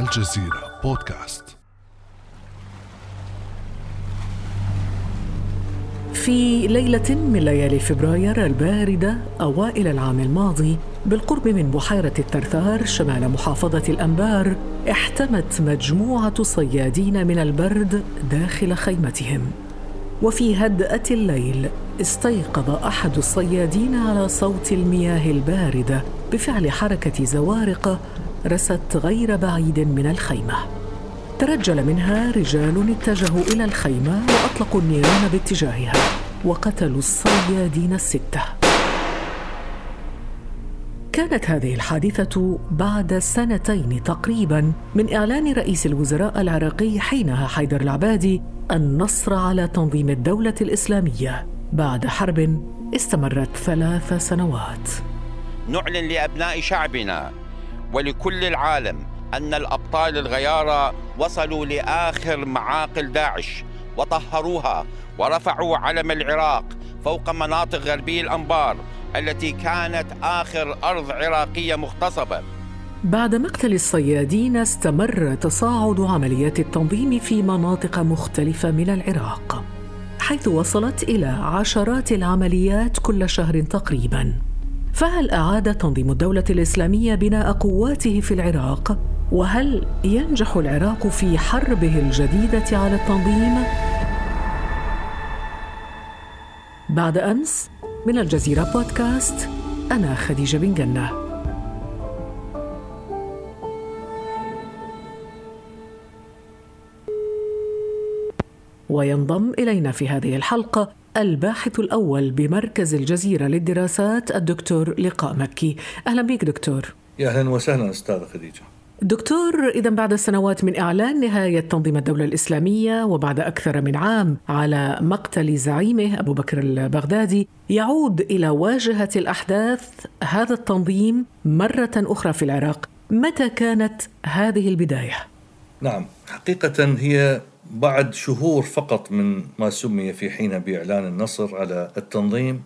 الجزيرة بودكاست. في ليلة من ليالي فبراير الباردة أوائل العام الماضي بالقرب من بحيرة الترثار شمال محافظة الأنبار احتمت مجموعة صيادين من البرد داخل خيمتهم. وفي هدأة الليل استيقظ أحد الصيادين على صوت المياه الباردة بفعل حركة زوارق رست غير بعيد من الخيمة. ترجل منها رجال اتجهوا إلى الخيمة وأطلقوا النيران باتجاهها وقتلوا الصيادين الستة. كانت هذه الحادثة بعد سنتين تقريبا من إعلان رئيس الوزراء العراقي حينها حيدر العبادي النصر على تنظيم الدولة الإسلامية. بعد حرب استمرت ثلاث سنوات. نعلن لأبناء شعبنا ولكل العالم أن الأبطال الغيارى وصلوا لآخر معاقل داعش وطهروها ورفعوا علم العراق فوق مناطق غربي الأنبار التي كانت آخر أرض عراقية مغتصبة. بعد مقتل الصيادين استمر تصاعد عمليات التنظيم في مناطق مختلفة من العراق حيث وصلت إلى عشرات العمليات كل شهر تقريباً. فهل أعاد تنظيم الدولة الإسلامية بناء قواته في العراق؟ وهل ينجح العراق في حربه الجديدة على التنظيم؟ بعد أمس من الجزيرة بودكاست أنا خديجة بن جنة وينضم إلينا في هذه الحلقة الباحث الأول بمركز الجزيرة للدراسات الدكتور لقاء مكي. أهلا بك دكتور. يا أهلا وسهلا أستاذة خديجة. دكتور إذا بعد سنوات من إعلان نهاية تنظيم الدولة الإسلامية وبعد أكثر من عام على مقتل زعيمه أبو بكر البغدادي يعود إلى واجهة الأحداث هذا التنظيم مرة أخرى في العراق. متى كانت هذه البداية؟ نعم حقيقة هي بعد شهور فقط من ما سمي في حينها بإعلان النصر على التنظيم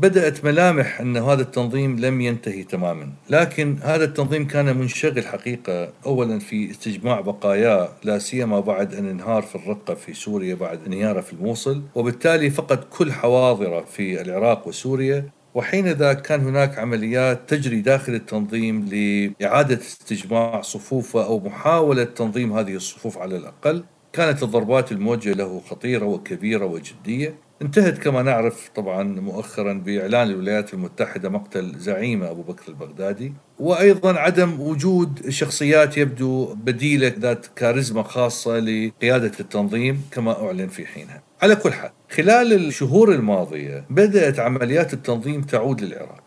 بدأت ملامح أن هذا التنظيم لم ينتهي تماما، لكن هذا التنظيم كان منشغل حقيقة. اولا في استجماع بقاياه لا سيما بعد أن انهار في الرقة في سوريا بعد انهياره في الموصل، وبالتالي فقد كل حواضره في العراق وسوريا. وحين ذاك كان هناك عمليات تجري داخل التنظيم لإعادة استجماع صفوفه أو محاولة تنظيم هذه الصفوف على الأقل. كانت الضربات الموجهة له خطيرة وكبيرة وجدية. انتهت كما نعرف طبعا مؤخرا بإعلان الولايات المتحدة مقتل زعيمه أبو بكر البغدادي. وأيضا عدم وجود شخصيات يبدو بديلة ذات كاريزما خاصة لقيادة التنظيم كما أعلن في حينها. على كل حال خلال الشهور الماضية بدأت عمليات التنظيم تعود للعراق.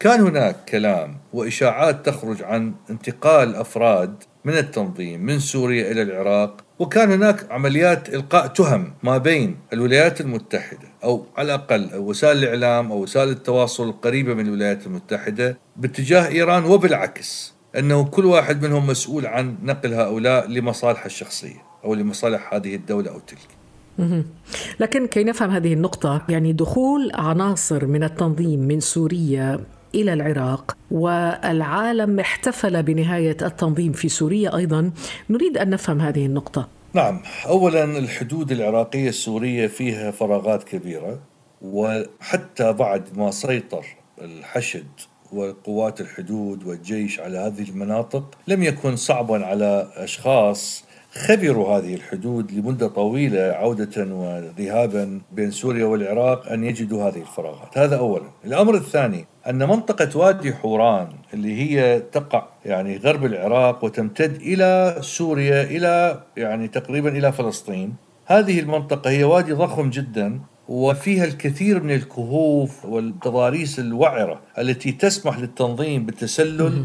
كان هناك كلام وإشاعات تخرج عن انتقال أفراد من التنظيم من سوريا إلى العراق وكان هناك عمليات إلقاء تهم ما بين الولايات المتحدة أو على الأقل وسائل الإعلام أو وسائل التواصل القريبة من الولايات المتحدة باتجاه إيران وبالعكس أنه كل واحد منهم مسؤول عن نقل هؤلاء لمصالحه الشخصية أو لمصالح هذه الدولة أو تلك. لكن كي نفهم هذه النقطة يعني دخول عناصر من التنظيم من سوريا إلى العراق والعالم احتفل بنهاية التنظيم في سوريا أيضا. نريد أن نفهم هذه النقطة. نعم اولا الحدود العراقية السورية فيها فراغات كبيرة وحتى بعد ما سيطر الحشد وقوات الحدود والجيش على هذه المناطق لم يكن صعبا على أشخاص خبروا هذه الحدود لمدة طويلة عودة وذهابا بين سوريا والعراق أن يجدوا هذه الفراغات، هذا اولا. الأمر الثاني أن منطقة وادي حوران اللي هي تقع يعني غرب العراق وتمتد إلى سوريا إلى يعني تقريبا إلى فلسطين، هذه المنطقة هي وادي ضخم جدا وفيها الكثير من الكهوف والتضاريس الوعرة التي تسمح للتنظيم بالتسلل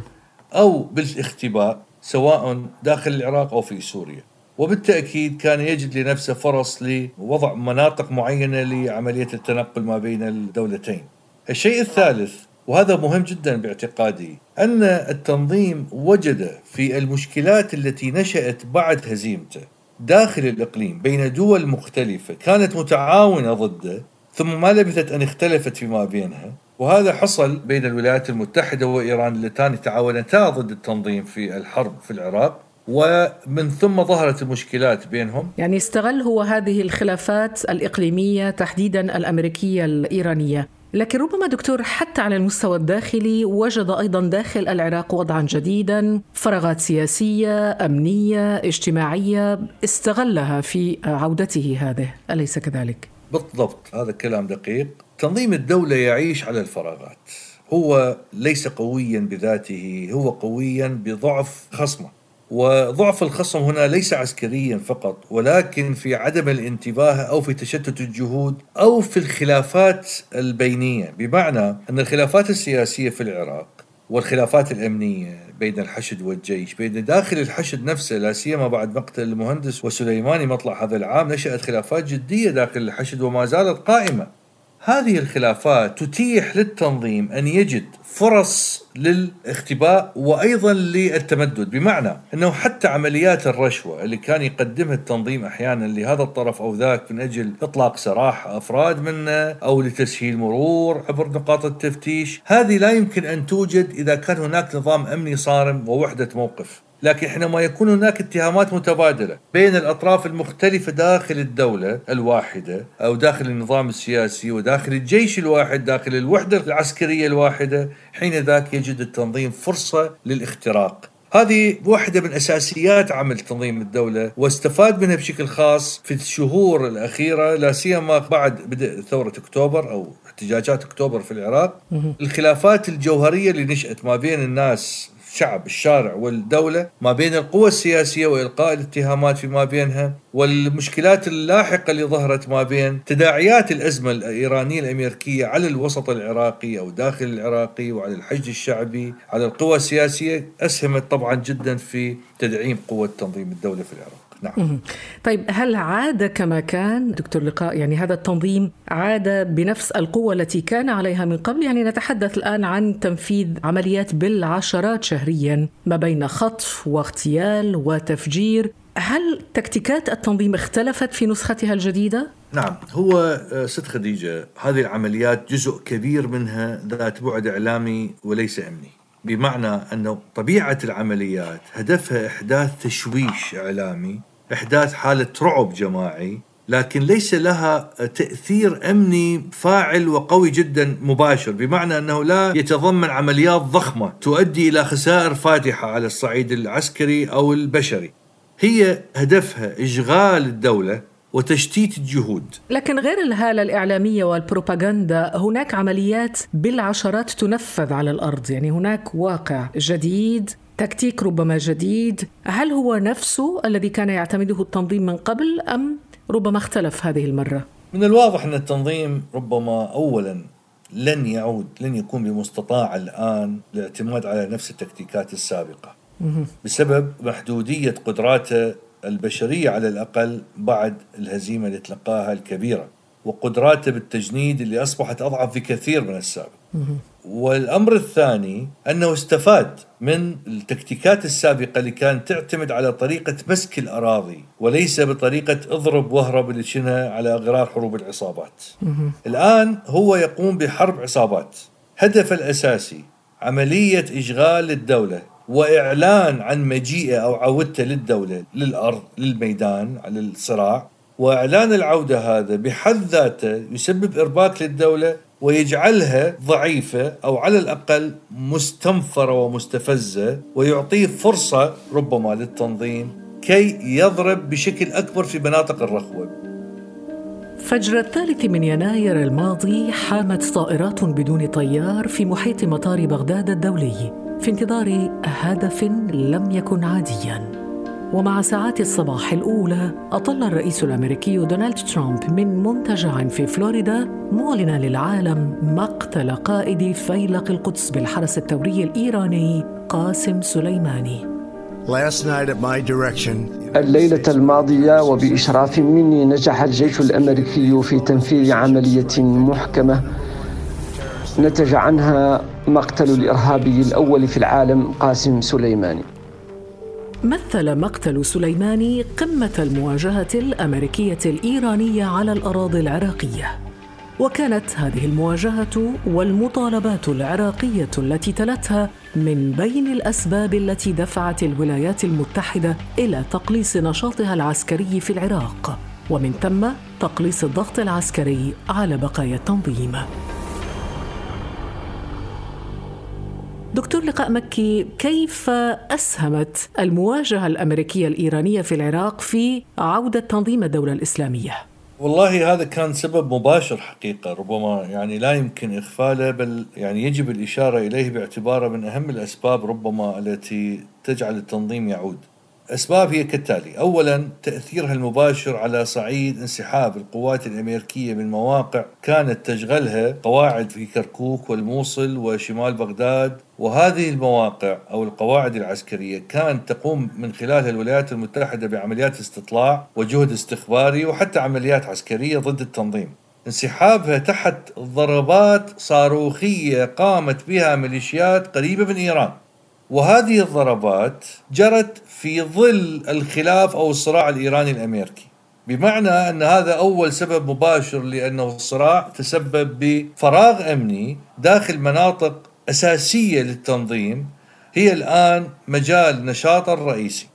أو بالاختباء سواء داخل العراق أو في سوريا. وبالتأكيد كان يجد لنفسه فرص لوضع مناطق معينة لعملية التنقل ما بين الدولتين. الشيء الثالث وهذا مهم جدا باعتقادي أن التنظيم وجد في المشكلات التي نشأت بعد هزيمته داخل الإقليم بين دول مختلفة كانت متعاونة ضده ثم ما لبثت أن اختلفت فيما بينها وهذا حصل بين الولايات المتحدة وإيران اللتان تعاونتا ضد التنظيم في الحرب في العراق ومن ثم ظهرت المشكلات بينهم. يعني استغل هو هذه الخلافات الإقليمية تحديدا الأمريكية الإيرانية. لكن ربما دكتور حتى على المستوى الداخلي وجد أيضا داخل العراق وضعا جديدا فراغات سياسية أمنية اجتماعية استغلها في عودته هذه. أليس كذلك؟ بالضبط هذا كلام دقيق. تنظيم الدولة يعيش على الفراغات. هو ليس قويا بذاته هو قويا بضعف خصمه. وضعف الخصم هنا ليس عسكريا فقط ولكن في عدم الانتباه أو في تشتت الجهود أو في الخلافات البينية. بمعنى أن الخلافات السياسية في العراق والخلافات الأمنية بين الحشد والجيش بين داخل الحشد نفسه لا سيما بعد مقتل المهندس وسليماني مطلع هذا العام نشأت خلافات جدية داخل الحشد وما زالت قائمة. هذه الخلافات تتيح للتنظيم أن يجد فرص للاختباء وأيضا للتمدد بمعنى أنه حتى عمليات الرشوة اللي كان يقدمها التنظيم أحيانا لهذا الطرف أو ذاك من أجل إطلاق سراح أفراد منه أو لتسهيل مرور عبر نقاط التفتيش، هذه لا يمكن أن توجد إذا كان هناك نظام أمني صارم ووحدة موقف. لكن حينما يكون هناك اتهامات متبادلة بين الأطراف المختلفة داخل الدولة الواحدة أو داخل النظام السياسي وداخل الجيش الواحد داخل الوحدة العسكرية الواحدة حين ذاك يجد التنظيم فرصة للاختراق. هذه واحدة من أساسيات عمل تنظيم الدولة واستفاد منها بشكل خاص في الشهور الأخيرة لا سيما بعد بدء ثورة أكتوبر أو احتجاجات أكتوبر في العراق. الخلافات الجوهرية اللي نشأت ما بين الناس الشعب الشارع والدولة ما بين القوى السياسية وإلقاء الاتهامات فيما بينها. والمشكلات اللاحقة اللي ظهرت ما بين تداعيات الأزمة الإيرانية الأمريكية على الوسط العراقي أو داخل العراقي وعلى الحشد الشعبي على القوى السياسية أسهمت طبعا جدا في تدعيم قوة تنظيم الدولة في العراق. نعم. طيب هل عاد كما كان؟ دكتور لقاء يعني هذا التنظيم عاد بنفس القوة التي كان عليها من قبل؟ يعني نتحدث الآن عن تنفيذ عمليات بالعشرات شهريا ما بين خطف واغتيال وتفجير هل تكتيكات التنظيم اختلفت في نسختها الجديدة؟ نعم هو آه، ست خديجة هذه العمليات جزء كبير منها ذات بعد إعلامي وليس أمني. بمعنى أن طبيعة العمليات هدفها إحداث تشويش إعلامي إحداث حالة رعب جماعي لكن ليس لها تأثير أمني فاعل وقوي جدا مباشر. بمعنى أنه لا يتضمن عمليات ضخمة تؤدي إلى خسائر فاتحة على الصعيد العسكري أو البشري. هي هدفها إشغال الدولة وتشتيت الجهود. لكن غير الهالة الإعلامية والبروباغندا هناك عمليات بالعشرات تنفذ على الأرض. يعني هناك واقع جديد تكتيك ربما جديد. هل هو نفسه الذي كان يعتمده التنظيم من قبل أم ربما اختلف هذه المرة؟ من الواضح أن التنظيم ربما أولا لن يعود لن يكون بمستطاع الآن الاعتماد على نفس التكتيكات السابقة. بسبب محدودية قدراته البشرية على الأقل بعد الهزيمة اللي تلقاها الكبيرة وقدراته بالتجنيد اللي أصبحت أضعف بكثير من السابق. والأمر الثاني أنه استفاد من التكتيكات السابقة اللي كانت تعتمد على طريقة مسك الأراضي وليس بطريقة اضرب واهرب اللي على غرار حروب العصابات. الآن هو يقوم بحرب عصابات. هدف الأساسي عملية إشغال الدولة وإعلان عن مجيئه أو عودته للدولة للأرض للميدان على الصراع وإعلان العودة هذا بحد ذاته يسبب إرباك للدولة ويجعلها ضعيفة أو على الأقل مستنفرة ومستفزة ويعطيه فرصة ربما للتنظيم كي يضرب بشكل أكبر في مناطق الرخوة. فجر الثالث من يناير الماضي حامت طائرات بدون طيار في محيط مطار بغداد الدولي. في انتظار هدف لم يكن عاديا. ومع ساعات الصباح الأولى أطل الرئيس الأمريكي دونالد ترامب من منتجع في فلوريدا معلنا للعالم مقتل قائد فيلق القدس بالحرس الثوري الإيراني قاسم سليماني. الليلة الماضية وبإشراف مني نجح الجيش الأمريكي في تنفيذ عملية محكمة نتج عنها مقتل الإرهابي الأول في العالم قاسم سليماني. مثل مقتل سليماني قمة المواجهة الأمريكية الإيرانية على الأراضي العراقية. وكانت هذه المواجهة والمطالبات العراقية التي تلتها من بين الأسباب التي دفعت الولايات المتحدة إلى تقليص نشاطها العسكري في العراق ومن ثم تقليص الضغط العسكري على بقايا التنظيم. دكتور لقاء مكي كيف أسهمت المواجهة الأمريكية الإيرانية في العراق في عودة تنظيم الدولة الإسلامية؟ والله هذا كان سبب مباشر حقيقة ربما يعني لا يمكن إغفاله بل يعني يجب الإشارة إليه باعتباره من أهم الأسباب ربما التي تجعل التنظيم يعود. أسباب هي كالتالي. أولا تأثيرها المباشر على صعيد انسحاب القوات الأمريكية من مواقع كانت تشغلها قواعد في كركوك والموصل وشمال بغداد. وهذه المواقع أو القواعد العسكرية كانت تقوم من خلالها الولايات المتحدة بعمليات استطلاع وجهد استخباري وحتى عمليات عسكرية ضد التنظيم. انسحابها تحت ضربات صاروخية قامت بها ميليشيات قريبة من إيران. وهذه الضربات جرت في ظل الخلاف أو الصراع الإيراني الأمريكي. بمعنى أن هذا أول سبب مباشر لأنه الصراع تسبب بفراغ أمني داخل مناطق أساسية للتنظيم هي الآن مجال نشاطه الرئيسي.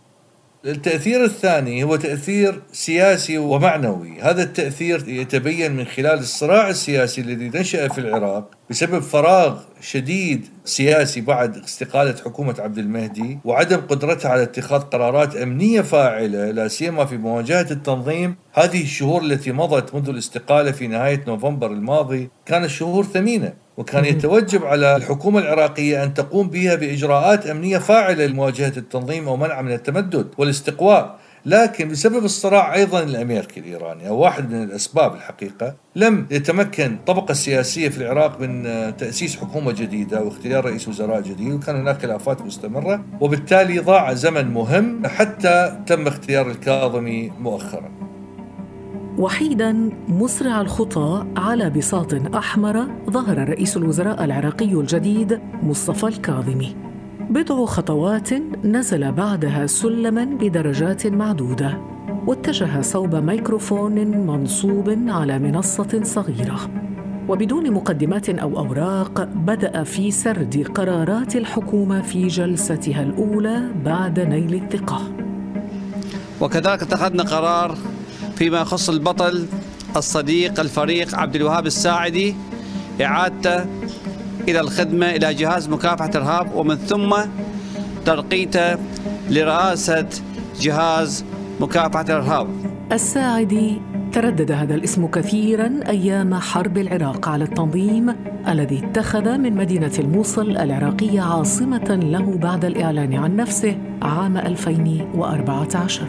التأثير الثاني هو تأثير سياسي ومعنوي. هذا التأثير يتبين من خلال الصراع السياسي الذي نشأ في العراق بسبب فراغ شديد سياسي بعد استقالة حكومة عبد المهدي وعدم قدرتها على اتخاذ قرارات أمنية فاعلة لا سيما في مواجهة التنظيم. هذه الشهور التي مضت منذ الاستقالة في نهاية نوفمبر الماضي كانت شهور ثمينة. وكان يتوجب على الحكومة العراقية أن تقوم بها بإجراءات أمنية فاعلة لمواجهة التنظيم أو منع من التمدد والاستقواء لكن بسبب الصراع أيضا الأمريكي الإيراني أو واحد من الأسباب الحقيقة لم يتمكن الطبقه السياسيه في العراق من تأسيس حكومة جديدة واختيار رئيس وزراء جديد وكان هناك خلافات مستمرة وبالتالي ضاع زمن مهم حتى تم اختيار الكاظمي مؤخرا. وحيدا مسرع الخطى على بساط أحمر ظهر رئيس الوزراء العراقي الجديد مصطفى الكاظمي. بضع خطوات نزل بعدها سلما بدرجات معدودة واتجه صوب ميكروفون منصوب على منصة صغيرة. وبدون مقدمات أو أوراق بدأ في سرد قرارات الحكومة في جلستها الأولى بعد نيل الثقة. وكذلك اتخذنا قرار فيما يخص البطل الصديق الفريق عبد الوهاب الساعدي إعادته إلى الخدمة إلى جهاز مكافحة الإرهاب ومن ثم ترقيته لرئاسة جهاز مكافحة الإرهاب الساعدي تردد هذا الاسم كثيرا أيام حرب العراق على التنظيم الذي اتخذ من مدينة الموصل العراقية عاصمة له بعد الإعلان عن نفسه عام 2014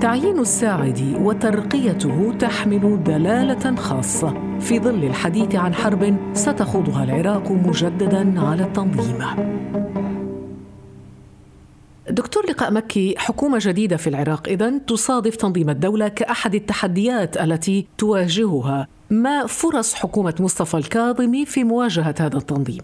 تعيين الساعدي وترقيته تحمل دلالة خاصة. في ظل الحديث عن حرب ستخوضها العراق مجددا على التنظيم. دكتور لقاء مكي حكومة جديدة في العراق إذا تصادف تنظيم الدولة كأحد التحديات التي تواجهها. ما فرص حكومة مصطفى الكاظمي في مواجهة هذا التنظيم؟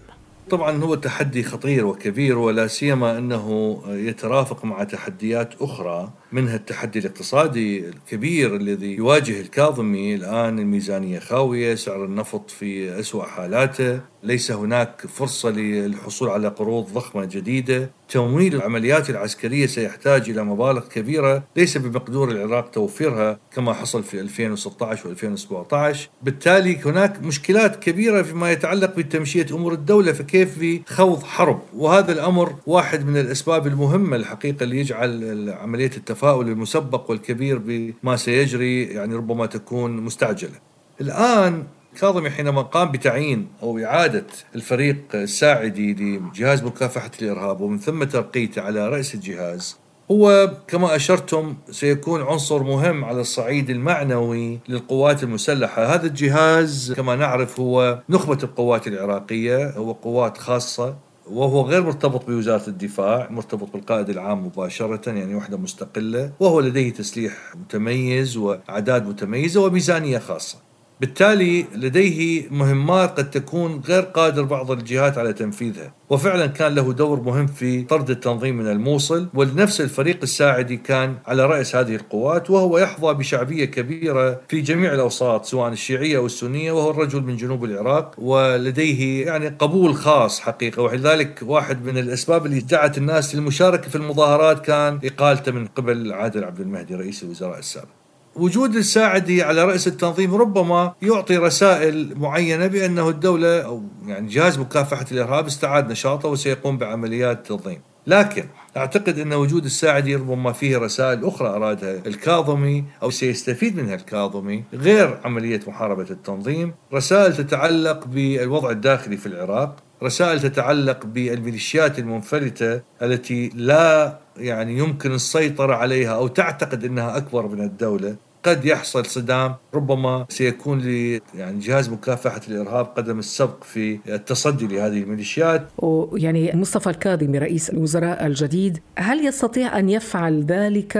طبعا هو تحدي خطير وكبير ولا سيما أنه يترافق مع تحديات أخرى. منها التحدي الاقتصادي الكبير الذي يواجه الكاظمي الآن الميزانية خاوية، سعر النفط في اسوء حالاته، ليس هناك فرصة للحصول على قروض ضخمة جديدة، تمويل العمليات العسكرية سيحتاج إلى مبالغ كبيرة. ليس بمقدور العراق توفيرها كما حصل في 2016 و2017 بالتالي هناك مشكلات كبيرة فيما يتعلق بتمشية أمور الدولة. فكيف بخوض حرب؟ وهذا الأمر واحد من الأسباب المهمة الحقيقة اللي يجعل عمليه التفاؤل المسبق والكبير بما سيجري يعني ربما تكون مستعجلة. الآن كاظمي حينما قام بتعيين أو إعادة الفريق الساعدي لجهاز مكافحة الإرهاب ومن ثم ترقيته على راس الجهاز هو كما أشرتم سيكون عنصر مهم على الصعيد المعنوي للقوات المسلحة، هذا الجهاز كما نعرف هو نخبة القوات العراقية، هو قوات خاصة وهو غير مرتبط بوزارة الدفاع، مرتبط بالقائد العام مباشرة يعني وحدة مستقلة، وهو لديه تسليح متميز وأعداد متميزة وميزانية خاصة. بالتالي لديه مهمات قد تكون غير قادر بعض الجهات على تنفيذها. وفعلا كان له دور مهم في طرد التنظيم من الموصل ولنفس الفريق الساعدي كان على رأس هذه القوات وهو يحظى بشعبية كبيرة في جميع الأوساط سواء الشيعية أو السنية وهو الرجل من جنوب العراق ولديه يعني قبول خاص حقيقة. ولذلك واحد من الأسباب اللي دعت الناس للمشاركة في المظاهرات كان إقالته من قبل عادل عبد المهدي رئيس الوزراء السابق. وجود الساعدي على رأس التنظيم ربما يعطي رسائل معينة بأنه الدولة أو يعني جهاز مكافحة الإرهاب استعاد نشاطه وسيقوم بعمليات تنظيم. لكن أعتقد أن وجود الساعدي ربما فيه رسائل أخرى أرادها الكاظمي أو سيستفيد منها الكاظمي غير عملية محاربة التنظيم. رسائل تتعلق بالوضع الداخلي في العراق رسائل تتعلق بالميليشيات المنفلتة التي لا يعني يمكن السيطرة عليها أو تعتقد أنها أكبر من الدولة. قد يحصل صدام ربما سيكون ل يعني جهاز مكافحة الإرهاب قدم السبق في التصدي لهذه الميليشيات ويعني مصطفى الكاظمي رئيس الوزراء الجديد هل يستطيع أن يفعل ذلك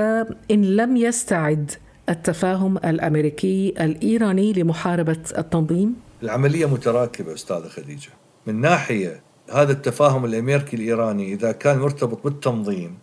إن لم يستعد التفاهم الأمريكي الإيراني لمحاربة التنظيم؟ العملية متراكبة أستاذة خديجة من ناحية هذا التفاهم الأمريكي الإيراني إذا كان مرتبط بالتنظيم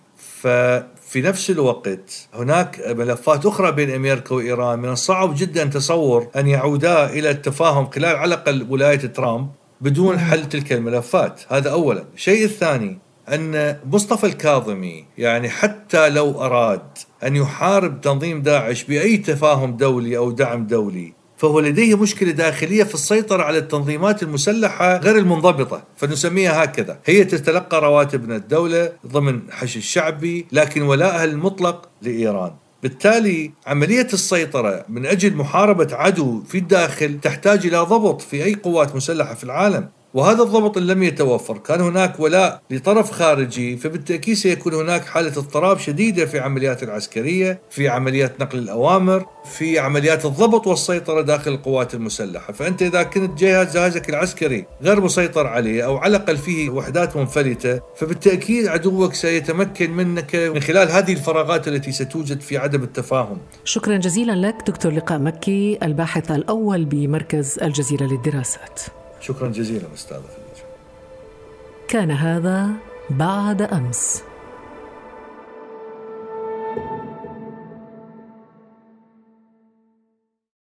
ففي نفس الوقت هناك ملفات أخرى بين أمريكا وإيران من الصعب جدا تصور أن يعودا إلى التفاهم خلال على الأقل ولاية ترامب بدون حل تلك الملفات. هذا أولا. الشيء الثاني أن مصطفى الكاظمي يعني حتى لو أراد أن يحارب تنظيم داعش بأي تفاهم دولي أو دعم دولي فهو لديه مشكلة داخلية في السيطرة على التنظيمات المسلحة غير المنضبطة فنسميها هكذا. هي تتلقى رواتب من الدولة ضمن حش الشعبي لكن ولاءها المطلق لإيران. بالتالي عملية السيطرة من أجل محاربة عدو في الداخل تحتاج إلى ضبط في أي قوات مسلحة في العالم. وهذا الضبط لم يتوفر. كان هناك ولاء لطرف خارجي فبالتأكيد سيكون هناك حالة اضطراب شديدة في عمليات العسكرية في عمليات نقل الأوامر في عمليات الضبط والسيطرة داخل القوات المسلحة. فأنت إذا كنت جهاز جهازك العسكري غير مسيطر عليه أو على الأقل فيه وحدات منفلتة فبالتأكيد عدوك سيتمكن منك من خلال هذه الفراغات التي ستوجد في عدم التفاهم. شكرا جزيلا لك دكتور لقاء مكي الباحث الأول بمركز الجزيرة للدراسات. شكرا جزيلا أستاذ خديجه كان هذا بعد أمس.